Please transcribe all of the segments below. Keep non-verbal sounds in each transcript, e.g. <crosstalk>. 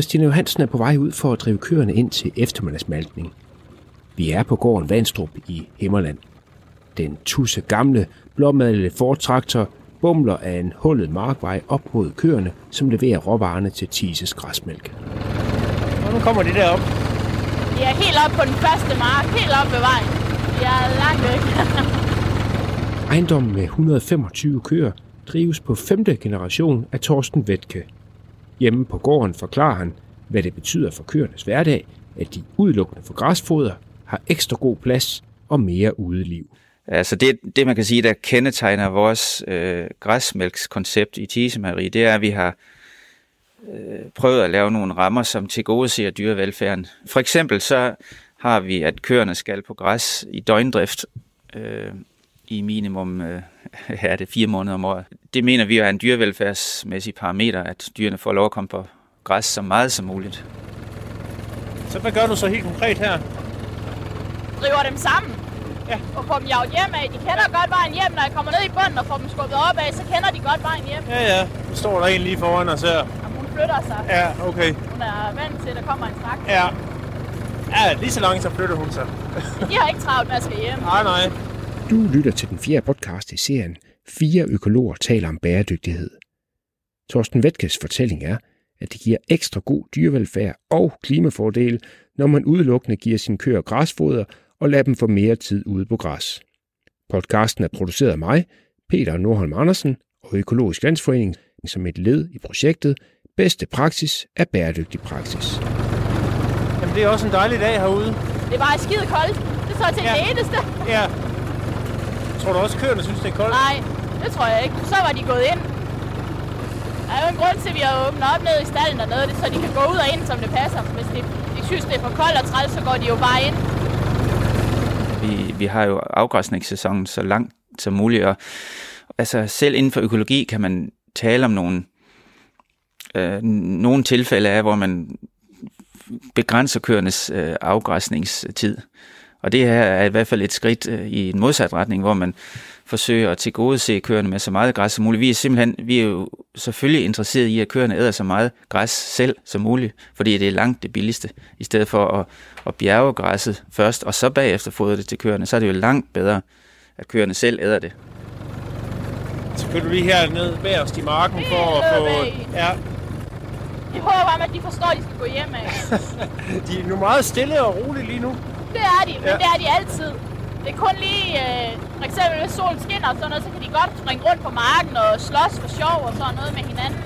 Christiane Johansen er på vej ud for at drive køerne ind til eftermiddagsmalkning. Vi er på gården Vandstrup i Himmerland. Den tusse gamle, blåmalede Ford-traktor bumler af en hullet markvej op mod køerne, som leverer råvarerne til Tises græsmælk. Og nu kommer de derop. De er helt op på den første mark, helt op ved vejen. De er langt væk. Ejendommen med 125 køer drives på femte generation af Torsten Vetke. Hjemme på gården forklarer han, hvad det betyder for køernes hverdag, at de udelukkende for græsfoder har ekstra god plads og mere udeliv. Altså det, det man kan sige, der kendetegner vores øh, græsmælkskoncept i Tisemarie, det er, at vi har øh, prøvet at lave nogle rammer, som tilgodeser dyrevelfærden. For eksempel så har vi, at køerne skal på græs i døgndrift øh, i minimum øh, <laughs> ja, det er fire måneder om året. Det mener vi er en dyrevelfærdsmæssig parameter, at dyrene får lov at komme på græs så meget som muligt. Så hvad gør du så helt konkret her? Driver dem sammen. Ja. Og får dem jaget hjem af. De kender godt vejen hjem, når jeg kommer ned i bunden og får dem skubbet op af, så kender de godt vejen hjem. Ja, ja. Nu står der en lige foran os her. Jamen, hun flytter sig. Ja, okay. Hun er vant til, at der kommer en traktor. Ja. Ja, lige så langt så flytter hun sig. De har ikke travlt med at skal hjem. Nej, nej. Du lytter til den fjerde podcast i serien Fire økologer taler om bæredygtighed. Torsten Vetkes fortælling er, at det giver ekstra god dyrevelfærd og klimafordele, når man udelukkende giver sin køer græsfoder og lader dem få mere tid ude på græs. Podcasten er produceret af mig, Peter Nordholm Andersen og Økologisk Landsforening som et led i projektet Bedste praksis er bæredygtig praksis. Jamen, det er også en dejlig dag herude. Det er bare skide koldt. Det er så til Ja. det eneste. Ja. Tror du også, køerne synes, det er koldt? Nej, det tror jeg ikke. Så var de gået ind. Der er jo en grund til, at vi har åbnet op nede i stallen det er, så de kan gå ud og ind, som det passer. Hvis de, de synes, det er for koldt og træls, så går de jo bare ind. Vi, vi har jo afgræsningssæsonen så langt som muligt, og altså selv inden for økologi kan man tale om nogle, øh, nogle tilfælde af, hvor man begrænser køernes øh, afgræsningstid. Og det her er i hvert fald et skridt øh, i en modsat retning, hvor man forsøger at tilgodese køerne med så meget græs som muligt. Vi er simpelthen, vi er jo selvfølgelig interesseret i, at køerne æder så meget græs selv som muligt, fordi det er langt det billigste, i stedet for at, at bjerge græsset først, og så bagefter fodre det til køerne, så er det jo langt bedre, at køerne selv æder det. Så kører du lige her ned bag os i marken for at få... Ja, Jeg håber bare, at de forstår, at de skal gå hjem af. <laughs> de er nu meget stille og rolige lige nu. Det er de, men Ja. det er de altid. Det er kun lige, øh, for eksempel hvis solen skinner og sådan noget, så kan de godt springe rundt på marken og slås for sjov og sådan noget med hinanden.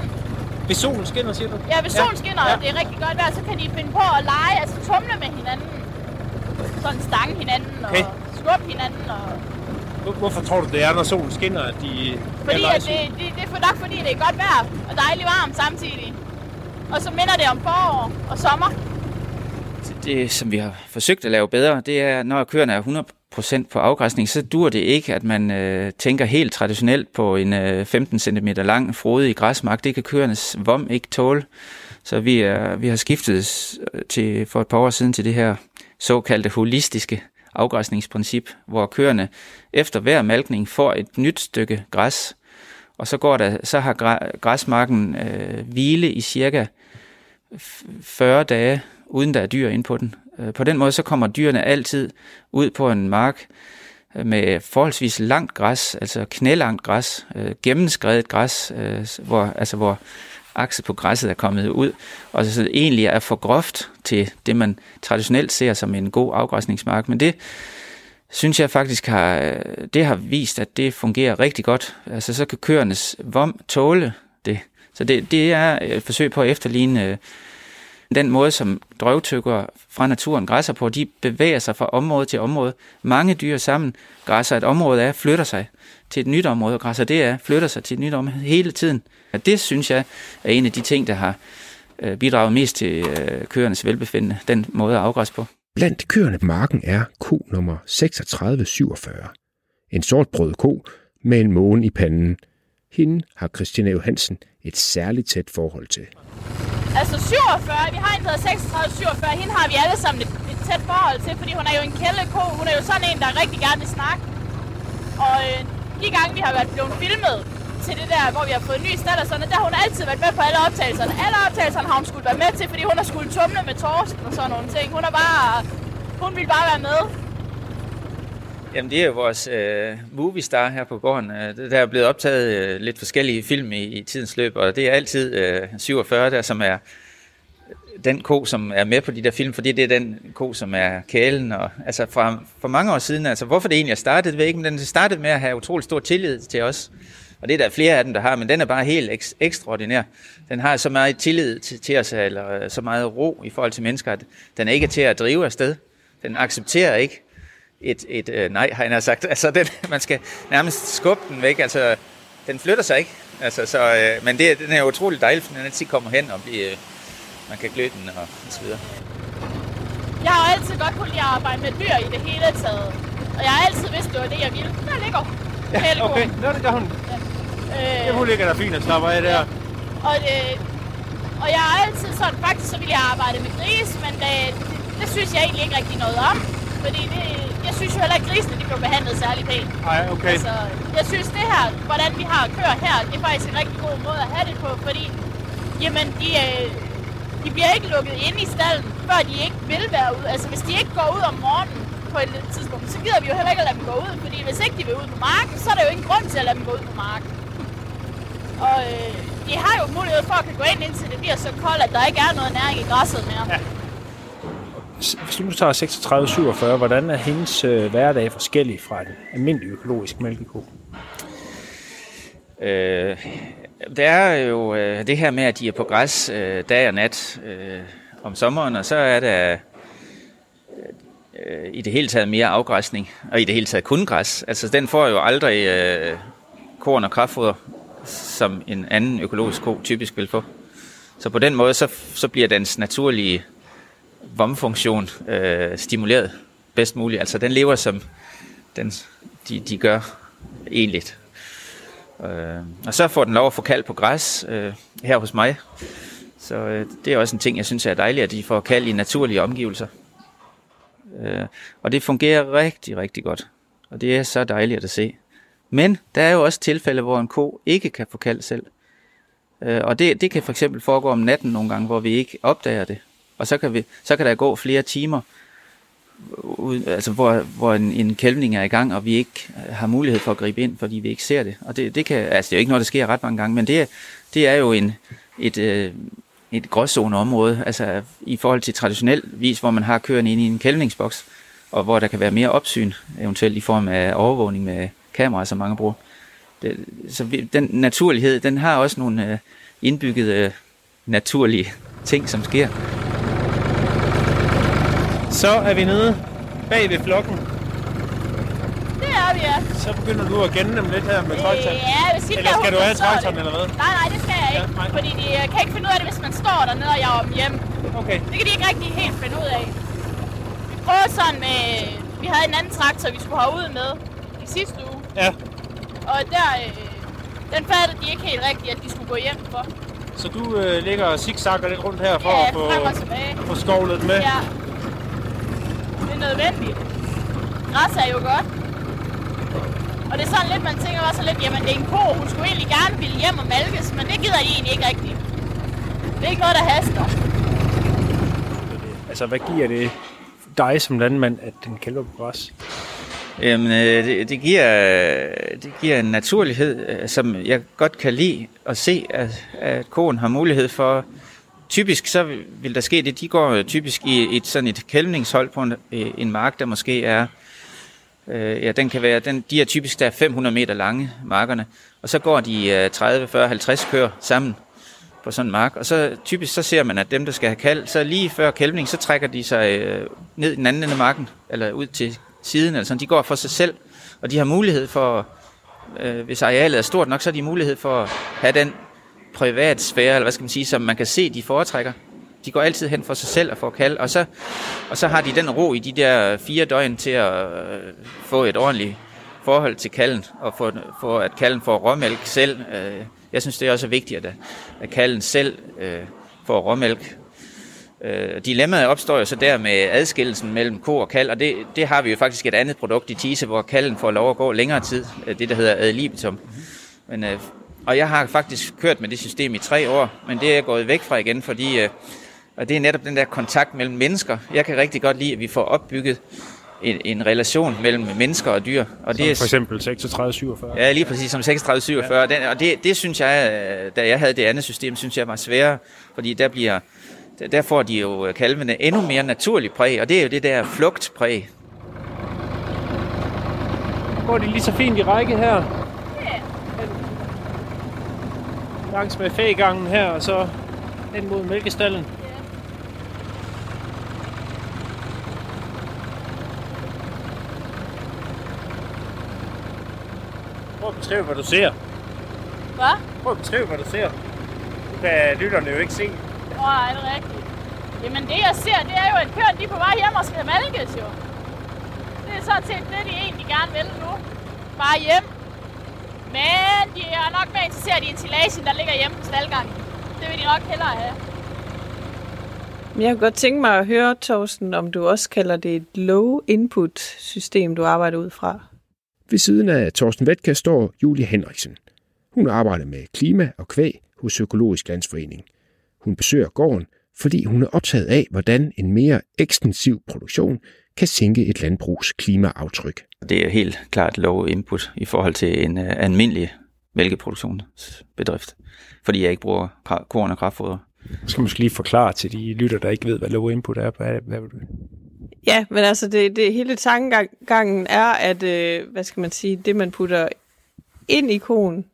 Hvis solen skinner, siger du? Ja, hvis solen skinner, og det er rigtig godt vejr, så kan de finde på at lege, altså tumle med hinanden. Sådan stange hinanden Okay. og skubbe hinanden. Og... Hvor- Hvorfor tror du, det er, når solen skinner, at de... Fordi at det, det, det er for nok fordi, det er godt vejr og dejligt varmt samtidig. Og så minder det om forår og sommer. Det, som vi har forsøgt at lave bedre, det er, når køerne er 100% på afgræsning, så dur det ikke, at man øh, tænker helt traditionelt på en øh, 15 cm lang frodig græsmark. Det kan køernes vom ikke tåle. Så vi, er, vi har skiftet øh, til, for et par år siden til det her såkaldte holistiske afgræsningsprincip, hvor køerne efter hver malkning får et nyt stykke græs, og så, går der, så har græsmarken øh, hvile i cirka 40 dage, uden der er dyr inde på den. Øh, på den måde så kommer dyrene altid ud på en mark øh, med forholdsvis langt græs, altså knælangt græs, øh, gennemskredet græs, øh, hvor, altså hvor akset på græsset er kommet ud, og så egentlig er for groft til det, man traditionelt ser som en god afgræsningsmark. Men det synes jeg faktisk har, øh, det har vist, at det fungerer rigtig godt. Altså så kan køernes vom tåle det. Så det, det er et forsøg på at efterligne øh, den måde, som drøvtykker fra naturen græsser på, de bevæger sig fra område til område. Mange dyr sammen græsser et område af, flytter sig til et nyt område, og græsser det af, flytter sig til et nyt område hele tiden. Og det synes jeg er en af de ting, der har øh, bidraget mest til øh, køernes velbefindende, den måde at afgræsse på. Blandt køerne på marken er ko nummer 3647. En sortbrød ko med en måne i panden. Hende har Christina Johansen et særligt tæt forhold til. Altså 47, vi har en, der hedder 36, 47, hende har vi alle sammen et, et tæt forhold til, fordi hun er jo en kældeko. Hun er jo sådan en, der rigtig gerne vil snakke. Og øh, de gange, vi har været blevet filmet til det der, hvor vi har fået en ny stat og sådan noget, der har hun altid været med på alle optagelserne. Alle optagelserne har hun skulle være med til, fordi hun har skulle tumle med torsk og sådan nogle ting. Hun er bare... Hun vil bare være med. Jamen, det er jo vores øh, movie star her på gården. Øh, der er blevet optaget øh, lidt forskellige film i, i tidens løb, og det er altid øh, 47 der, som er den ko, som er med på de der film, fordi det er den ko, som er kælen. Og, altså fra, for mange år siden, altså hvorfor det egentlig er startet, ved jeg ikke, men den startede med at have utrolig stor tillid til os. Og det er der flere af dem, der har, men den er bare helt ek- ekstraordinær. Den har så meget tillid til, til os, eller øh, så meget ro i forhold til mennesker, at den er ikke til at drive afsted. Den accepterer ikke et, et øh, nej, har jeg sagt. <laughs> Altså, den, man skal nærmest skubbe den væk. Altså, den flytter sig ikke. Altså, så, øh, men det, den er utrolig dejlig, for den altid kommer hen og bliver, øh, man kan gløde den og, og så videre. Jeg har altid godt kunne lide at arbejde med dyr i det hele taget. Og jeg har altid vidst, det var det, jeg ville. Der ligger kælekoen. Okay, Nå, det gør hun. Øh, Ja, hun ligger der fint og slapper af der. Og, det, og jeg har altid sådan, faktisk så ville jeg arbejde med gris, men det, det, det synes jeg egentlig ikke rigtig noget om. Fordi det, jeg synes jo heller ikke, grisene de blev behandlet særlig pænt. Nej, okay. Altså, jeg synes det her, hvordan vi har kørt her, det er faktisk en rigtig god måde at have det på, fordi jamen, de, øh, de bliver ikke lukket inde i stallen, før de ikke vil være ude. Altså, hvis de ikke går ud om morgenen på et tidspunkt, så gider vi jo heller ikke at lade dem gå ud, fordi hvis ikke de vil ud på marken, så er der jo ingen grund til at lade dem gå ud på marken. Og øh, de har jo mulighed for at kunne gå ind, indtil det bliver så koldt, at der ikke er noget næring i græsset mere. Ja. Hvis du tager 36-47, hvordan er hendes øh, hverdag forskellig fra en almindelig økologisk mælkeko? Øh, der er jo øh, det her med, at de er på græs øh, dag og nat øh, om sommeren, og så er der øh, øh i det hele taget mere afgræsning, og i det hele taget kun græs. Altså den får jo aldrig øh, korn og kraftfoder, som en anden økologisk ko typisk vil få. Så på den måde, så, så bliver dens naturlige vomfunktion øh, stimuleret bedst muligt. Altså den lever som den, de, de gør egentligt. Øh, og så får den lov at få kald på græs øh, her hos mig. Så øh, det er også en ting, jeg synes er dejligt, at de får kald i naturlige omgivelser. Øh, og det fungerer rigtig, rigtig godt. Og det er så dejligt at se. Men der er jo også tilfælde, hvor en ko ikke kan få kald selv. Øh, og det, det kan for eksempel foregå om natten nogle gange, hvor vi ikke opdager det. Og så kan, vi, så kan der gå flere timer, ud, altså hvor, hvor en, en kælvning er i gang, og vi ikke har mulighed for at gribe ind, fordi vi ikke ser det. Og det, det, kan, altså det er jo ikke noget, der sker ret mange gange, men det, det er jo en, et, øh, et gråzoneområde, altså i forhold til traditionel vis, hvor man har køerne ind i en kælvningsboks, og hvor der kan være mere opsyn, eventuelt i form af overvågning med kameraer, som mange bruger. Det, så vi, den naturlighed, den har også nogle øh, indbyggede øh, naturlige ting, som sker. Så er vi nede bag ved flokken. Det er vi, ja. Så begynder du at genne dem lidt her med traktoren. Ja, hvis I Eller skal du have traktoren, eller hvad? Nej, nej, det skal jeg ikke. Ja, nej. fordi de øh, kan ikke finde ud af det, hvis man står dernede og jager dem hjem. Okay. Det kan de ikke rigtig helt finde ud af. Vi prøvede sådan med... Vi havde en anden traktor, vi skulle have ud med i sidste uge. Ja, Og der... Øh, den fattede de ikke helt rigtigt, at de skulle gå hjem for. så du øh, ligger og zigzagger lidt rundt her for Ja, at få, få skovlet med. Ja. Det er nødvendigt. Græs er jo godt. Og det er sådan lidt, man tænker også lidt, jamen det er en ko, hun skulle egentlig gerne ville hjem og malkes, men det gider de egentlig ikke rigtigt. Det er ikke noget, der haster. Altså, hvad giver det dig som landmand, at den kælder på græs? Jamen, øh, det, det, giver, det giver en naturlighed, øh, som jeg godt kan lide at se, at, at koen har mulighed for. Typisk så vil- der ske det, de går typisk i et sådan et kælvningshold på en, øh, en mark, der måske er, øh, ja, den kan være, den, de er typisk der er 500 meter lange, markerne, og så går de øh, 30, 40, 50 køer sammen på sådan en mark, og så typisk så ser man, at dem, der skal have kald, så lige før kælvning, så trækker de sig øh, ned i den anden ende af marken, eller ud til siden, eller sådan. De går for sig selv, og de har mulighed for, øh, hvis arealet er stort nok, så har de mulighed for at have den privat sfære, eller hvad skal man sige, som man kan se, de foretrækker. De går altid hen for sig selv og får kald, og så, og så har de den ro i de der fire døgn til at øh, få et ordentligt forhold til kalden, og for, for at kalden får råmælk selv. Øh, jeg synes, det er også vigtigt, at, at kalden selv øh, får råmælk. Øh, dilemmaet opstår jo så der med adskillelsen mellem ko og kald, og det, det har vi jo faktisk et andet produkt i Tise, hvor kalden får lov at gå længere tid, øh, det der hedder ad libitum. Men øh, og jeg har faktisk kørt med det system i tre år, men det er jeg gået væk fra igen, fordi øh, og det er netop den der kontakt mellem mennesker. Jeg kan rigtig godt lide, at vi får opbygget en, en relation mellem mennesker og dyr. Og det er for eksempel 36-47. Ja, lige præcis som 36-47. Ja. Den, og det, det synes jeg, øh, da jeg havde det andet system, synes jeg var sværere, fordi der bliver der får de jo kalvene endnu mere naturligt præg, og det er jo det der flugtpræg. Går de lige så fint i række her? Ja. Langs med fægangen her, og så hen mod mælkestallen. Prøv at beskrive, hvad du ser. Hvad? Prøv at beskrive, hvad du ser. Det kan lytterne jo ikke se. Åh, oh, er det rigtigt? Jamen det jeg ser, det er jo, at køerne de er på vej hjem og skal malkes jo. Det er sådan set det, de egentlig gerne vil nu. Bare hjem. Men de er nok mere interesseret i entilagen, der ligger hjemme på staldgangen. Det vil de nok hellere have. Jeg kunne godt tænke mig at høre, Thorsten, om du også kalder det et low-input-system, du arbejder ud fra. Ved siden af Thorsten Vetka står Julie Henriksen. Hun arbejder med klima og kvæg hos Økologisk Landsforening. Hun besøger gården, fordi hun er optaget af, hvordan en mere ekstensiv produktion kan sænke et landbrugs klimaaftryk. Det er helt klart low input i forhold til en uh, almindelig mælkeproduktionsbedrift, fordi jeg ikke bruger korn og kraftfoder. Jeg skal måske lige forklare til de lytter, der ikke ved, hvad low input er. Hvad, hvad vil du? Ja, men altså det, det hele tankegangen er, at øh, hvad skal man sige, det man putter ind i konen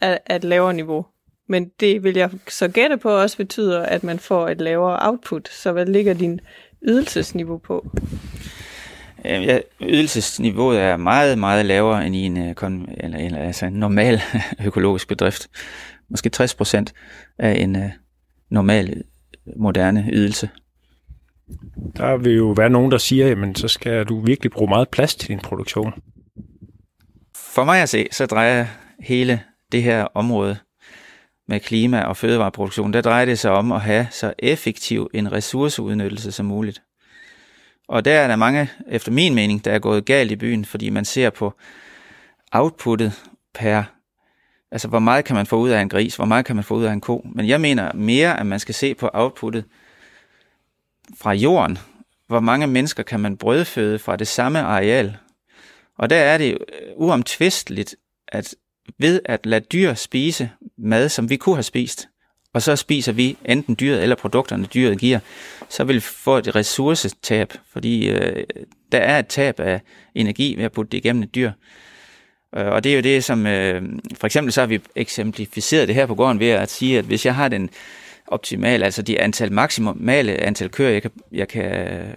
er, er et lavere niveau. Men det vil jeg så gætte på også betyder, at man får et lavere output. Så hvad ligger din ydelsesniveau på? Ja, ydelsesniveauet er meget, meget lavere end i en, øh, eller, eller, altså en normal <laughs> økologisk bedrift. Måske 60 procent af en uh, normal, moderne ydelse. Der vil jo være nogen, der siger, jamen så skal du virkelig bruge meget plads til din produktion. For mig at se, så drejer hele det her område med klima og fødevareproduktion, der drejer det sig om at have så effektiv en ressourceudnyttelse som muligt. Og der er der mange, efter min mening, der er gået galt i byen, fordi man ser på outputtet per, altså hvor meget kan man få ud af en gris, hvor meget kan man få ud af en ko. Men jeg mener mere, at man skal se på outputtet fra jorden. Hvor mange mennesker kan man brødføde fra det samme areal? Og der er det øh, uomtvisteligt, at ved at lade dyr spise mad, som vi kunne have spist, og så spiser vi enten dyret eller produkterne, dyret giver, så vil vi få et ressourcetab, fordi øh, der er et tab af energi ved at putte det igennem et dyr. Øh, og det er jo det, som øh, for eksempel så har vi eksemplificeret det her på gården ved at sige, at hvis jeg har den optimale, altså de antal maksimale antal køer, jeg kan, jeg kan, øh,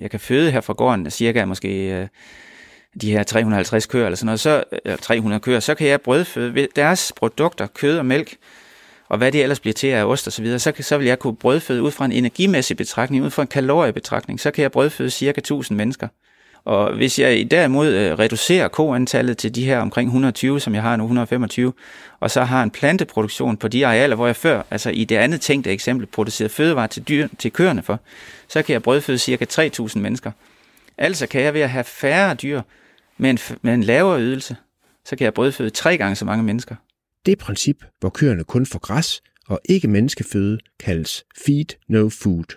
jeg kan føde her fra gården, cirka måske øh, de her 350 køer eller sådan noget, så, eller 300 køer, så kan jeg brødføde deres produkter, kød og mælk, og hvad det ellers bliver til af ost og så videre, så, så vil jeg kunne brødføde ud fra en energimæssig betragtning, ud fra en kaloriebetragtning, så kan jeg brødføde cirka 1000 mennesker. Og hvis jeg derimod øh, reducerer koantallet til de her omkring 120, som jeg har nu, 125, og så har en planteproduktion på de arealer, hvor jeg før, altså i det andet tænkte eksempel, producerede fødevarer til, dyr, til køerne for, så kan jeg brødføde cirka 3000 mennesker. Altså kan jeg ved at have færre dyr med en, med en lavere ydelse, så kan jeg brødføde tre gange så mange mennesker. Det princip, hvor køerne kun får græs og ikke menneskeføde, kaldes feed no food.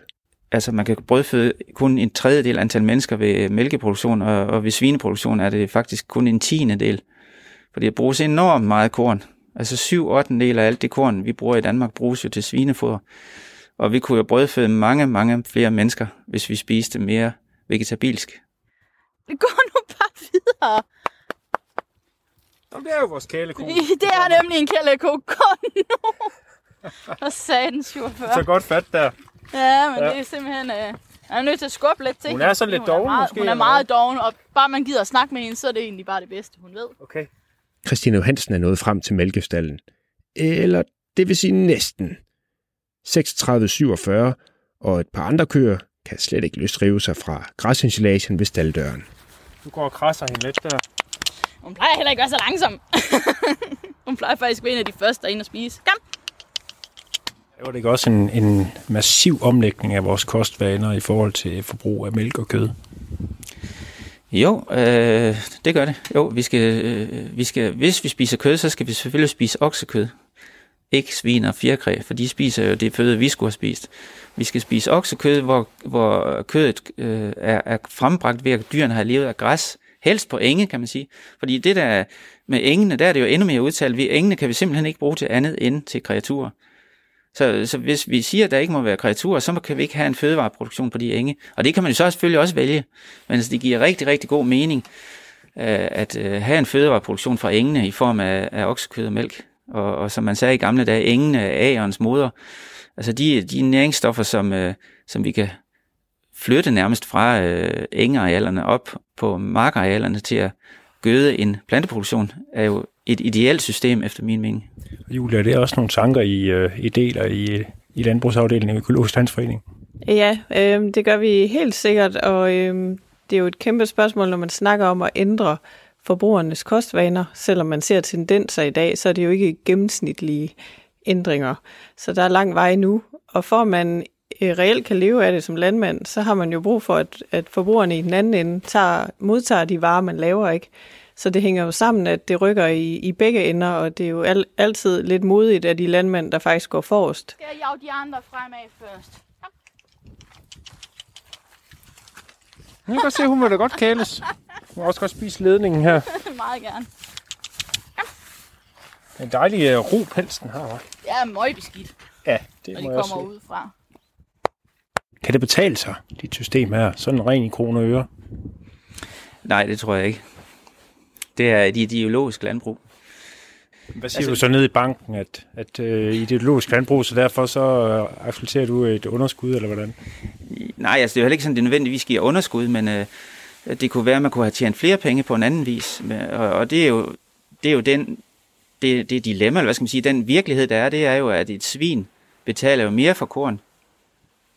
Altså man kan brødføde kun en tredjedel antal mennesker ved mælkeproduktion, og, og ved svineproduktion er det faktisk kun en tiende del. Fordi det bruges enormt meget korn. Altså 7 8 del af alt det korn, vi bruger i Danmark, bruges jo til svinefoder. Og vi kunne jo brødføde mange, mange flere mennesker, hvis vi spiste mere vegetabilsk. <laughs> Det går nu bare videre. Jamen, det er jo vores kæleko. <laughs> Det er nemlig en kæleko. Kom nu. Og sagde den 47. Så godt fat der. Ja, men ja. det er simpelthen... Øh, jeg er nødt til at skubbe lidt til Hun er sådan lidt doven måske? Hun er meget doven, og bare man gider at snakke med hende, så er det egentlig bare det bedste, hun ved. Okay. Christine Johansen er nået frem til mælkestallen. Eller det vil sige næsten. 36-47 og et par andre køer kan slet ikke løsrive sig fra græsinsilagen ved stalddøren. Du går og krasser hende lidt der. Hun plejer heller ikke at være så langsom. <laughs> hun plejer faktisk at være en af de første, der er inde og spise. Kom! Det var det ikke også en, en massiv omlægning af vores kostvaner i forhold til forbrug af mælk og kød? Jo, øh, det gør det. Jo, vi skal, øh, vi skal, hvis vi spiser kød, så skal vi selvfølgelig spise oksekød. Ikke svin og fjerkræ, for de spiser jo det føde, vi skulle have spist. Vi skal spise oksekød, hvor, hvor kødet øh, er, er frembragt ved, at dyrene har levet af græs. Helst på enge, kan man sige. Fordi det der med engene, der er det jo endnu mere udtalt. Vi, engene kan vi simpelthen ikke bruge til andet end til kreaturer. Så, så hvis vi siger, at der ikke må være kreaturer, så kan vi ikke have en fødevareproduktion på de enge. Og det kan man jo så selvfølgelig også vælge. Men altså, det giver rigtig, rigtig god mening øh, at øh, have en fødevareproduktion fra engene i form af, af oksekød og mælk. Og, og som man sagde i gamle dage, engene er agerens moder. Altså de, de næringsstoffer, som, øh, som vi kan flytte nærmest fra øh, engearealerne op på markarealerne til at gøde en planteproduktion, er jo et ideelt system efter min mening. Julia, det er også nogle tanker, I, øh, I deler i, i landbrugsafdelingen af Økologisk Landsforening. Ja, øh, det gør vi helt sikkert, og øh, det er jo et kæmpe spørgsmål, når man snakker om at ændre forbrugernes kostvaner. Selvom man ser tendenser i dag, så er det jo ikke gennemsnitlige ændringer. Så der er lang vej nu, og for at man øh, reelt kan leve af det som landmand, så har man jo brug for, at, at forbrugerne i den anden ende tager, modtager de varer, man laver, ikke? Så det hænger jo sammen, at det rykker i, i begge ender, og det er jo al, altid lidt modigt af de landmænd, der faktisk går forrest. Skal jeg jage de andre fremad først? Jeg kan godt se, hun vil da godt kæles. <laughs> Hun må også godt spise ledningen her. <laughs> Meget gerne. En dejlig uh, ro pels, den har, hva'? Jeg er møg beskidt, Ja, det når må de jeg også kommer ud fra. Kan det betale sig, dit system her? Sådan ren i kroner og øre. Nej, det tror jeg ikke. Det er et ideologisk landbrug. Hvad siger Altså- du så ned i banken, at, at uh, ideologisk landbrug, så derfor så uh, accepterer du et underskud, eller hvordan? Nej, altså det er jo heller ikke sådan, det nødvendigvis giver underskud, men øh, det kunne være, at man kunne have tjent flere penge på en anden vis. Og, det er jo, det er jo den, det, det dilemma, eller hvad skal man sige, den virkelighed, der er, det er jo, at et svin betaler jo mere for korn,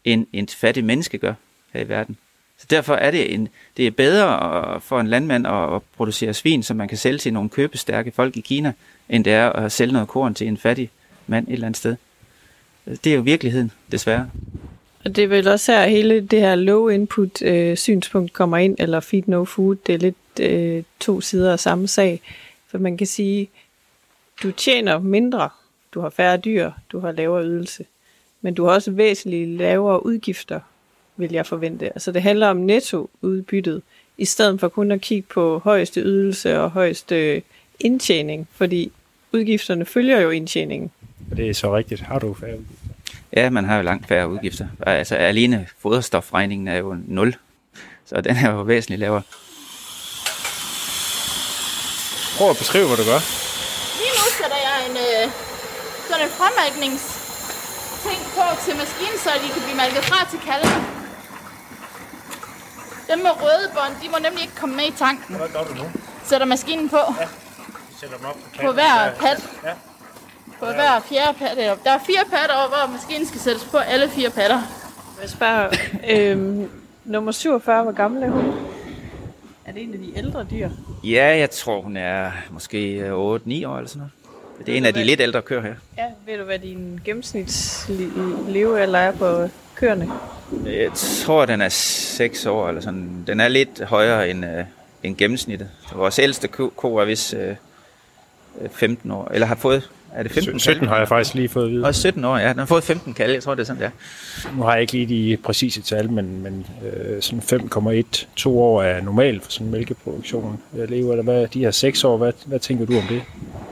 end et fattigt menneske gør her i verden. Så derfor er det, en, det er bedre for en landmand at, at producere svin, som man kan sælge til nogle købestærke folk i Kina, end det er at sælge noget korn til en fattig mand et eller andet sted. Det er jo virkeligheden, desværre. Og det er vel også her, hele det her low input øh, synspunkt kommer ind, eller feed no food, det er lidt øh, to sider af samme sag. For man kan sige, du tjener mindre, du har færre dyr, du har lavere ydelse, men du har også væsentligt lavere udgifter, vil jeg forvente. Altså det handler om nettoudbyttet, i stedet for kun at kigge på højeste ydelse og højeste indtjening, fordi udgifterne følger jo indtjeningen. Og det er så rigtigt. Har du færdig? Ja, man har jo langt færre udgifter. Altså alene foderstofregningen er jo 0, så den er jo væsentligt lavere. Prøv at beskrive, hvad du gør. Lige nu sætter jeg en, øh, sådan en fremmalkningsting på til maskinen, så de kan blive malket fra til kalvene. Dem med røde bånd, de må nemlig ikke komme med i tanken. Hvad gør du nu? Sætter maskinen på, Sætter dem op på, på hver pat. Ja. På hver fjerde pat. eller- Der er fire patter over, hvor maskinen skal sættes på alle fire patter. Jeg spørger, øhm, nummer 47, hvor gammel er hun? Er det en af de ældre dyr? Ja, jeg tror, hun er måske øh, 8-9 år eller sådan noget. Det er en af de lidt ældre køer her. Ja, ved du, hvad din gennemsnitslevealder er på køerne? Jeg tror, den er 6 år eller sådan. Den er lidt højere end, øh, end gennemsnittet. Vores ældste ko, er vist øh, øh, 15 år. Eller har fået, er det 15 17 har jeg faktisk lige fået at vide. Og 17 år, ja. Den har fået 15 kalve. Jeg tror, det er sådan, der. Nu har jeg ikke lige de præcise tal, men, men øh, sådan 5,1, 2 år er normalt for sådan en mælkeproduktion. Jeg lever, eller hvad, de her 6 år, hvad, hvad tænker du om det?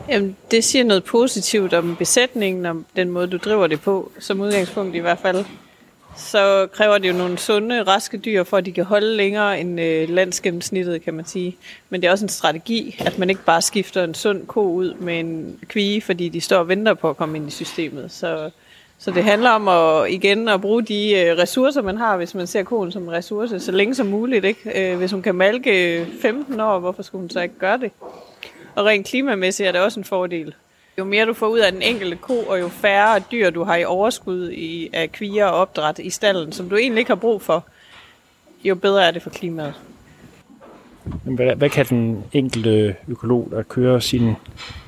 Jamen, det siger noget positivt om besætningen, om den måde, du driver det på, som udgangspunkt i hvert fald. Så kræver det jo nogle sunde, raske dyr, for at de kan holde længere end øh, landsgennemsnittet, kan man sige. Men det er også en strategi, at man ikke bare skifter en sund ko ud med en kvige, fordi de står og venter på at komme ind i systemet. Så, så det handler om at, igen at bruge de øh, ressourcer, man har, hvis man ser koen som en ressource, så længe som muligt. Ikke? Øh, hvis hun kan malke 15 år, hvorfor skulle hun så ikke gøre det? Og rent klimamæssigt er det også en fordel. Jo mere du får ud af den enkelte ko, og jo færre dyr du har i overskud i, af kvier og opdræt i stallen, som du egentlig ikke har brug for, jo bedre er det for klimaet. Men Hvad, hvad kan den enkelte økolog, der kører sin,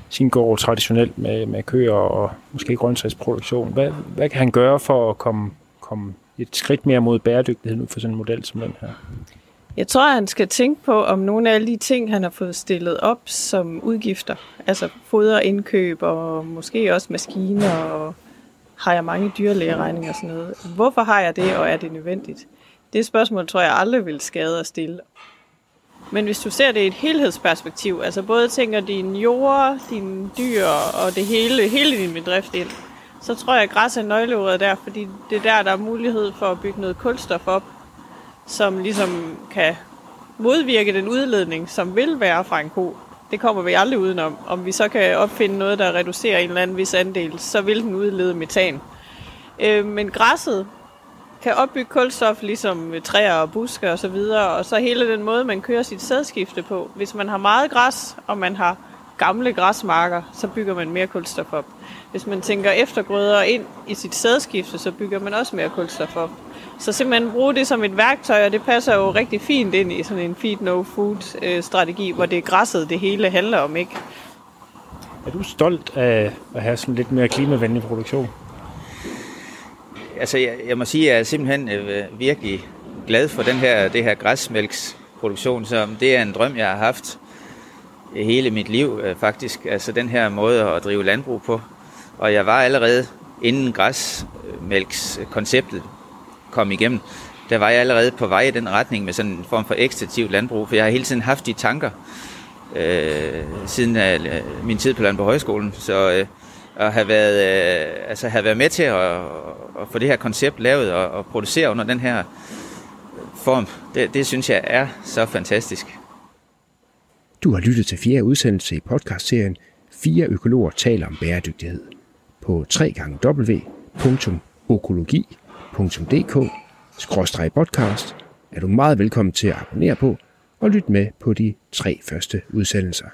sin gård traditionelt med, med køer og måske grøntsagsproduktion, hvad, hvad kan han gøre for at komme, komme et skridt mere mod bæredygtighed ud for sådan en model som den her? Jeg tror, han skal tænke på, om nogle af alle de ting, han har fået stillet op som udgifter, altså foder, indkøb og måske også maskiner, og har jeg mange dyrlægeregninger og sådan noget. Hvorfor har jeg det, og er det nødvendigt? Det spørgsmål tror jeg aldrig vil skade at stille. Men hvis du ser det i et helhedsperspektiv, altså både tænker din jord, dine dyr og det hele, hele din bedrift ind, så tror jeg, at græs er nøgleordet der, fordi det er der, der er mulighed for at bygge noget kulstof op, som ligesom kan modvirke den udledning, som vil være fra en ko. Det kommer vi aldrig udenom. Om vi så kan opfinde noget, der reducerer en eller anden vis andel, så vil den udlede metan. Øh, men græsset kan opbygge kulstof ligesom træer og buske og så videre, og så hele den måde, man kører sit sædskifte på. Hvis man har meget græs, og man har gamle græsmarker, så bygger man mere kulstof op. Hvis man tænker eftergrøder ind i sit sædskifte, så bygger man også mere kulstof op. Så simpelthen bruge det som et værktøj, og det passer jo rigtig fint ind i sådan en feed no food øh, strategi, hvor det er græsset, det hele handler om, ikke? Er du stolt af at have sådan lidt mere klimavenlig produktion? Altså, jeg, jeg må sige, at jeg er simpelthen øh, virkelig glad for den her, det her græsmælksproduktion, som det er en drøm, jeg har haft hele mit liv øh, faktisk. Altså den her måde at drive landbrug på. Og jeg var allerede inden græsmælkskonceptet kom igennem, der var jeg allerede på vej i den retning med sådan en form for ekstensiv landbrug, for jeg har hele tiden haft de tanker øh, siden af øh, min tid på Landbrug Højskolen. Så øh, at have været, øh, altså have været med til at, at få det her koncept lavet og, og producere under den her form, det, det synes jeg er så fantastisk. Du har lyttet til fjerde udsendelse i podcastserien Fire økologer taler om bæredygtighed på www.økologi.dk-podcast er du meget velkommen til at abonnere på og lytte med på de tre første udsendelser.